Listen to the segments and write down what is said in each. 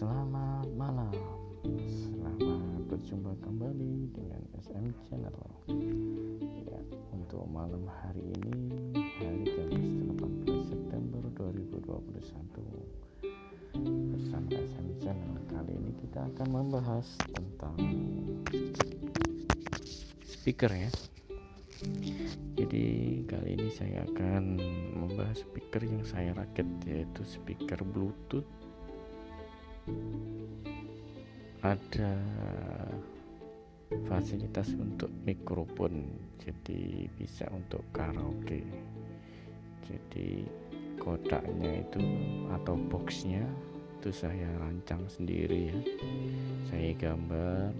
Selamat malam. Selamat berjumpa kembali dengan SM Channel. Ya, Untuk malam hari ini Hari Kamis 18 September 2021 Bersama SM Channel. Kali ini kita akan membahas tentang Speaker ya. Jadi kali ini saya akan membahas speaker yang saya rakit yaitu speaker bluetooth ada fasilitas untuk mikrofon jadi bisa untuk karaoke. Jadi kotaknya itu atau boxnya itu saya rancang sendiri ya. Saya gambar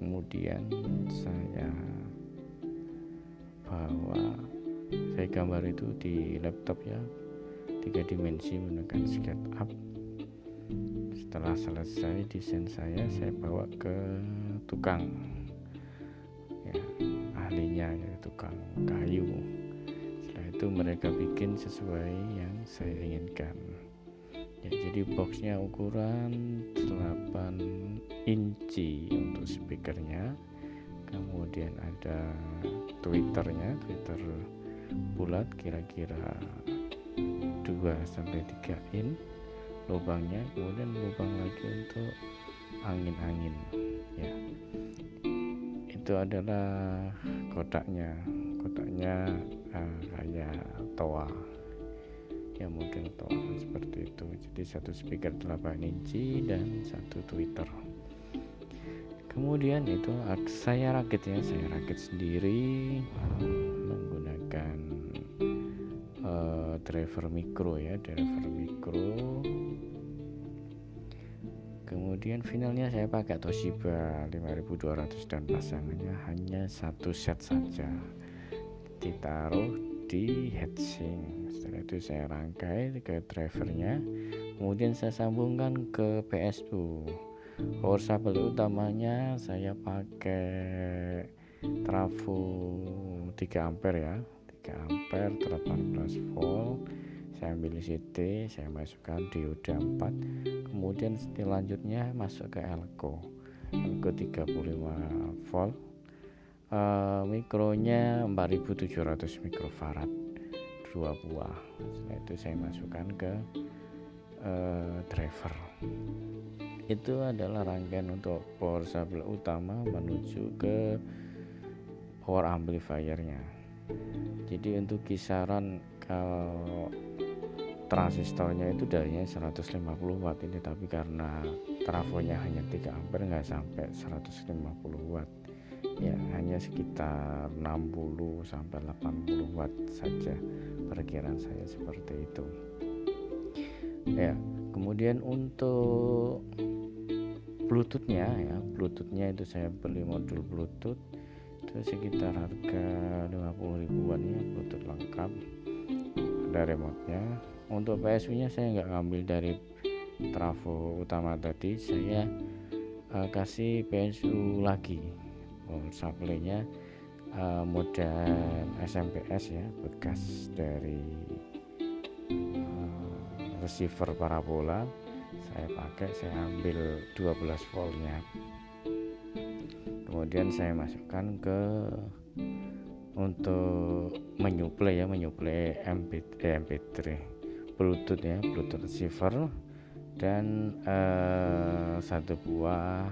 kemudian saya bawa. Saya gambar itu di laptop ya tiga dimensi menggunakan SketchUp setelah selesai desain saya saya bawa ke tukang. Ya ahlinya ya tukang kayu. Setelah itu mereka bikin sesuai yang saya inginkan. Ya jadi boxnya ukuran 8 inci untuk speakernya. Kemudian ada twitternya twitter bulat kira-kira 2 sampai 3 in lubangnya kemudian lubang lagi untuk angin-angin ya. Itu adalah kotaknya kotaknya uh, kayak toa. Ya mungkin toa seperti itu. Jadi satu speaker 8 inci dan satu tweeter. Kemudian itu saya rakit ya saya rakit sendiri menggunakan uh, driver mikro ya driver mikro. Kemudian finalnya saya pakai Toshiba 5200 dan pasangannya hanya satu set saja. Ditaruh di heatsink setelah itu saya rangkai ke drivernya. Kemudian saya sambungkan ke PSU power supply utamanya saya pakai trafo 3 ampere ya 3 ampere 18 volt. Saya ambil CT saya masukkan dioda 4 kemudian selanjutnya masuk ke elko. Elko 35 volt. Uh, mikronya 4700 mikrofarad. Dua buah. Setelah itu saya masukkan ke uh, driver. Itu adalah rangkaian untuk power supply utama menuju ke power amplifiernya jadi untuk kisaran kalau transistornya itu darinya 150 watt ini tapi karena trafonya hanya 3 ampere nggak sampai 150 watt. Ya hanya sekitar 60 sampai 80 watt saja perkiraan saya seperti itu. Ya kemudian untuk bluetoothnya ya bluetoothnya itu saya beli modul bluetooth itu sekitar harga 50 ribuan ya bluetooth lengkap. Ada remote nya untuk PSU nya saya nggak ngambil dari trafo utama tadi. Saya uh, kasih PSU lagi. Oh, supply nya uh, model SMPS ya bekas dari uh, receiver parabola. Saya pakai saya ambil 12 voltnya kemudian saya masukkan ke untuk menyuplai ya menyuplai MP, eh, MP3 Bluetooth ya Bluetooth receiver. Dan uh, satu buah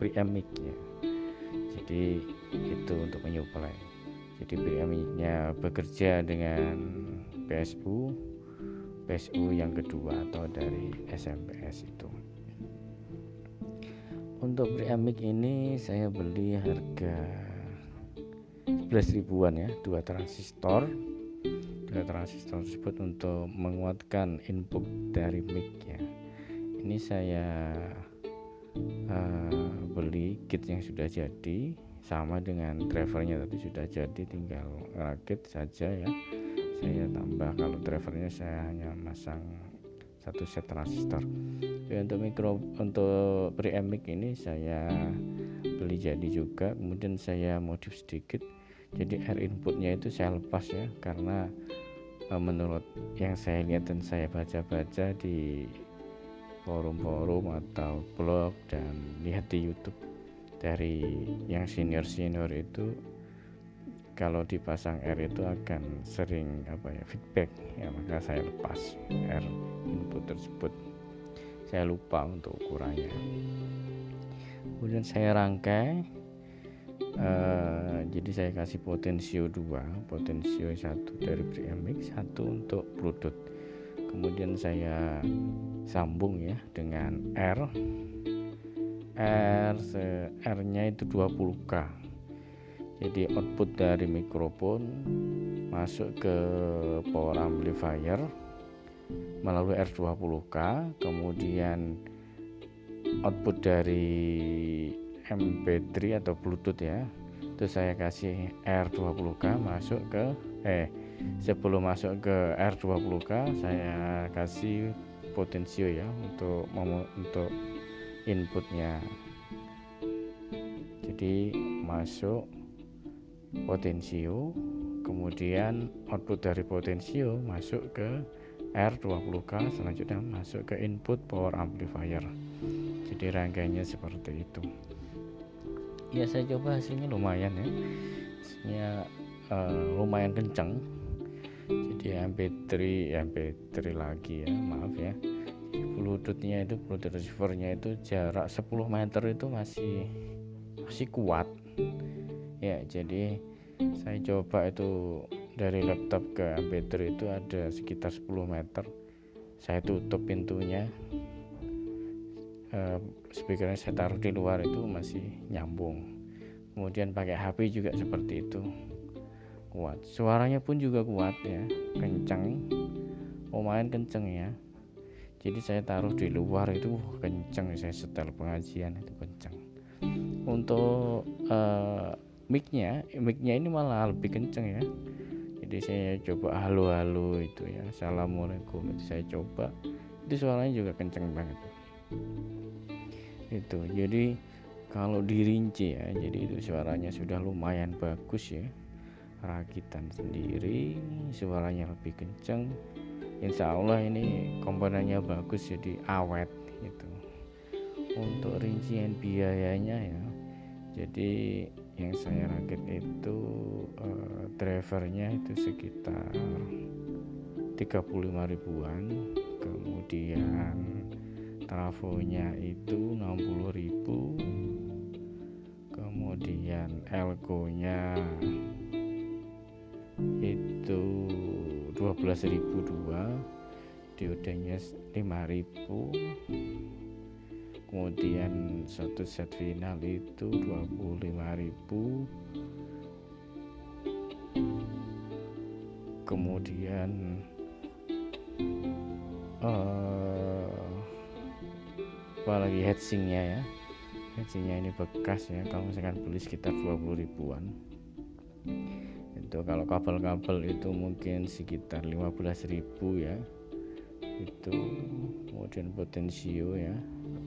preamp mic ya. Jadi itu untuk menyuplai. Jadi preamp nya bekerja dengan PSU PSU yang kedua atau dari SMPS itu untuk preamp mic ini saya beli harga 11 ribuan ya dua transistor. Transistor tersebut untuk menguatkan input dari mic ya. Ini saya uh, beli kit yang sudah jadi sama dengan drivernya tadi sudah jadi tinggal rakit saja ya. Saya tambah kalau drivernya saya hanya masang satu set transistor. Ya, untuk mikro untuk preamp ini saya beli jadi juga kemudian saya modif sedikit. Jadi air inputnya itu saya lepas ya karena e, menurut yang saya lihat dan saya baca-baca di forum-forum atau blog dan lihat di YouTube dari yang senior-senior itu kalau dipasang R itu akan sering apa ya feedback. Ya maka saya lepas R input tersebut. Saya lupa untuk ukurannya. Kemudian saya rangkai uh, jadi saya kasih potensio 2 potensio satu dari BMX satu untuk Bluetooth kemudian saya sambung ya dengan R. R R nya itu 20k jadi output dari mikrofon masuk ke power amplifier melalui R20K kemudian output dari MP3 atau Bluetooth ya itu saya kasih R20K masuk ke eh sebelum masuk ke R20K saya kasih potensio ya untuk untuk inputnya. Jadi masuk potensio kemudian output dari potensio masuk ke R20K selanjutnya masuk ke input power amplifier. Jadi rangkaiannya seperti itu. Ya saya coba hasilnya lumayan ya. Hasilnya uh, lumayan kencang jadi MP3 MP3 lagi ya maaf ya. Bluetoothnya itu bluetooth receivernya itu jarak 10 meter itu masih masih kuat ya jadi saya coba itu dari laptop ke MP3 itu ada sekitar 10 meter. Saya tutup pintunya. Uh, speakernya saya taruh di luar itu masih nyambung. Kemudian pakai HP juga seperti itu. Kuat. Suaranya pun juga kuat ya. Kencang lumayan kenceng ya. Jadi saya taruh di luar itu kenceng. Saya setel pengajian itu kenceng. Untuk uh, micnya micnya ini malah lebih kenceng ya. Jadi saya coba halo-halo itu ya. Assalamualaikum. Itu saya coba itu suaranya juga kenceng banget. Itu jadi kalau dirinci ya jadi itu suaranya sudah lumayan bagus ya. Rakitan sendiri suaranya lebih kenceng. Insya Allah ini komponennya bagus jadi awet gitu. Untuk rincian biayanya ya. Jadi yang saya rakit itu uh, drivernya itu sekitar 35 ribuan. Kemudian trafonya itu 60 ribu. Kemudian elko nya itu 12.002 diodenya 5000 kemudian satu set final itu 25.000 kemudian uh, apalagi headsingnya ya? Headsingnya ini bekas ya kalau misalkan beli sekitar 20 ribuan. Itu kalau kabel-kabel itu mungkin sekitar 15.000 ya itu kemudian potensio ya.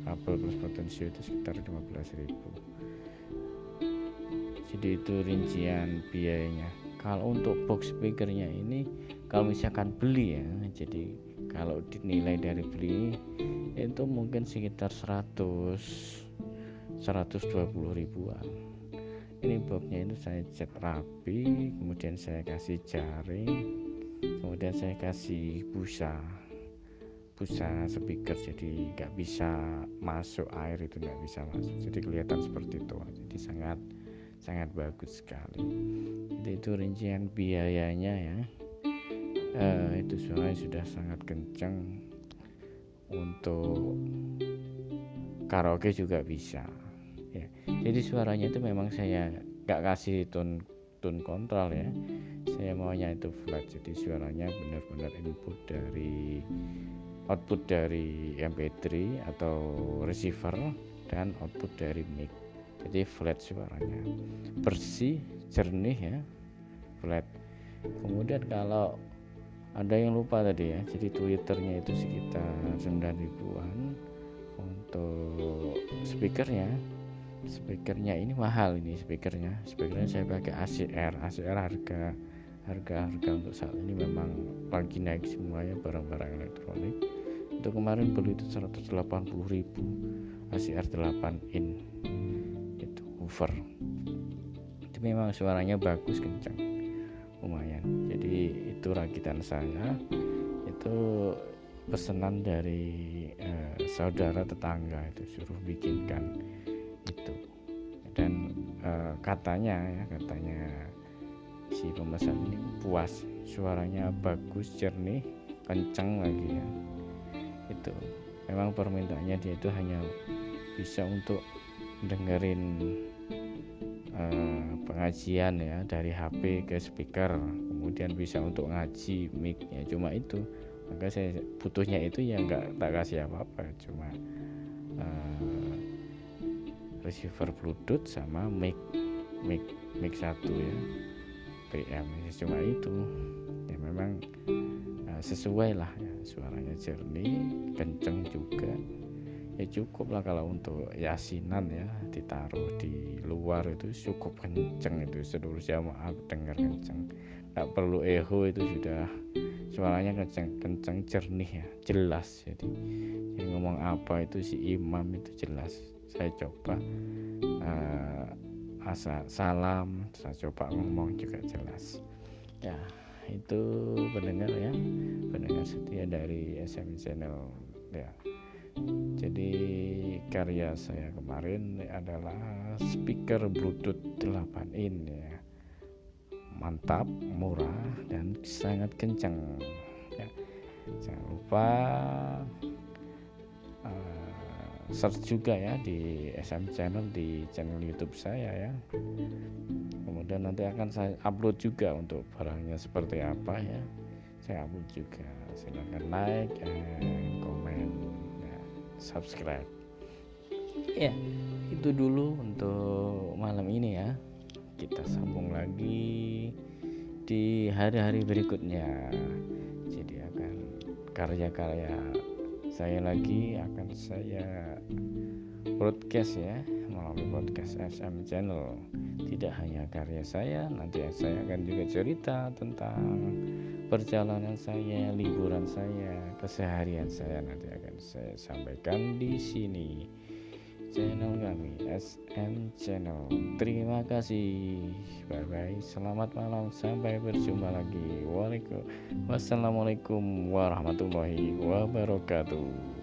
Kabel plus potensio itu sekitar 15.000 jadi itu rincian biayanya. Kalau untuk box speakernya ini kalau misalkan beli ya jadi kalau dinilai dari beli itu mungkin sekitar 100 120 ribuan. Ini boxnya itu saya cat rapi kemudian saya kasih jaring kemudian saya kasih busa busa speaker jadi nggak bisa masuk air itu nggak bisa masuk. Jadi kelihatan seperti itu. Jadi sangat sangat bagus sekali. Jadi itu rincian biayanya ya. Uh, itu suaranya sudah sangat kencang untuk karaoke juga bisa. Ya. Jadi suaranya itu memang saya nggak kasih tone tone kontrol ya. Saya maunya itu flat. Jadi suaranya benar-benar input dari output dari MP3 atau receiver dan output dari mic. Jadi flat suaranya. Bersih jernih ya flat. Kemudian kalau ada yang lupa tadi ya jadi twitternya itu sekitar 9 ribuan untuk speakernya. Speakernya ini mahal ini speakernya. Speakernya saya pakai ACR ACR harga harga harga untuk saat ini memang lagi naik semuanya barang-barang elektronik untuk kemarin beli itu 180 ribu ACR 8 in. Itu over. Itu memang suaranya bagus kencang. Lumayan. Jadi itu rakitan saya. Itu pesanan dari eh, saudara tetangga itu suruh bikinkan itu. Dan eh, katanya ya katanya si pemesan ini puas. Suaranya bagus jernih kencang lagi ya itu. Memang permintaannya dia itu hanya bisa untuk dengerin uh, pengajian ya dari HP ke speaker. Kemudian bisa untuk ngaji mic ya cuma itu. Maka saya butuhnya itu ya nggak tak kasih apa-apa. Cuma uh, receiver bluetooth sama mic mic mic satu ya PM cuma itu. Ya memang uh, sesuai lah ya suaranya jernih kenceng juga. Ya cukup lah kalau untuk yasinan ya ditaruh di luar itu cukup kenceng itu. Seluruh jamaah dengar kenceng. Nggak perlu echo itu sudah suaranya kenceng kenceng jernih ya jelas jadi. Yang ngomong apa itu si imam itu jelas. Saya coba uh, asa salam saya coba ngomong juga jelas. Ya itu pendengar ya pendengar setia dari SM channel ya. Jadi karya saya kemarin adalah speaker bluetooth 8 in ya. Mantap murah dan sangat kencang ya. Jangan lupa search juga ya di SM channel di channel YouTube saya ya. Kemudian nanti akan saya upload juga untuk barangnya seperti apa ya. Saya upload juga. Silahkan like and comment. Ya, subscribe. Ya itu dulu untuk malam ini ya. Kita sambung lagi di hari-hari berikutnya. Jadi akan karya-karya saya lagi akan saya broadcast ya melalui podcast SM channel. Tidak hanya karya saya nanti saya akan juga cerita tentang perjalanan saya liburan saya keseharian saya nanti akan saya sampaikan di sini channel kami SM channel. Terima kasih. Bye bye selamat malam. Sampai berjumpa lagi. Waalaikumsalam wassalamualaikum warahmatullahi wabarakatuh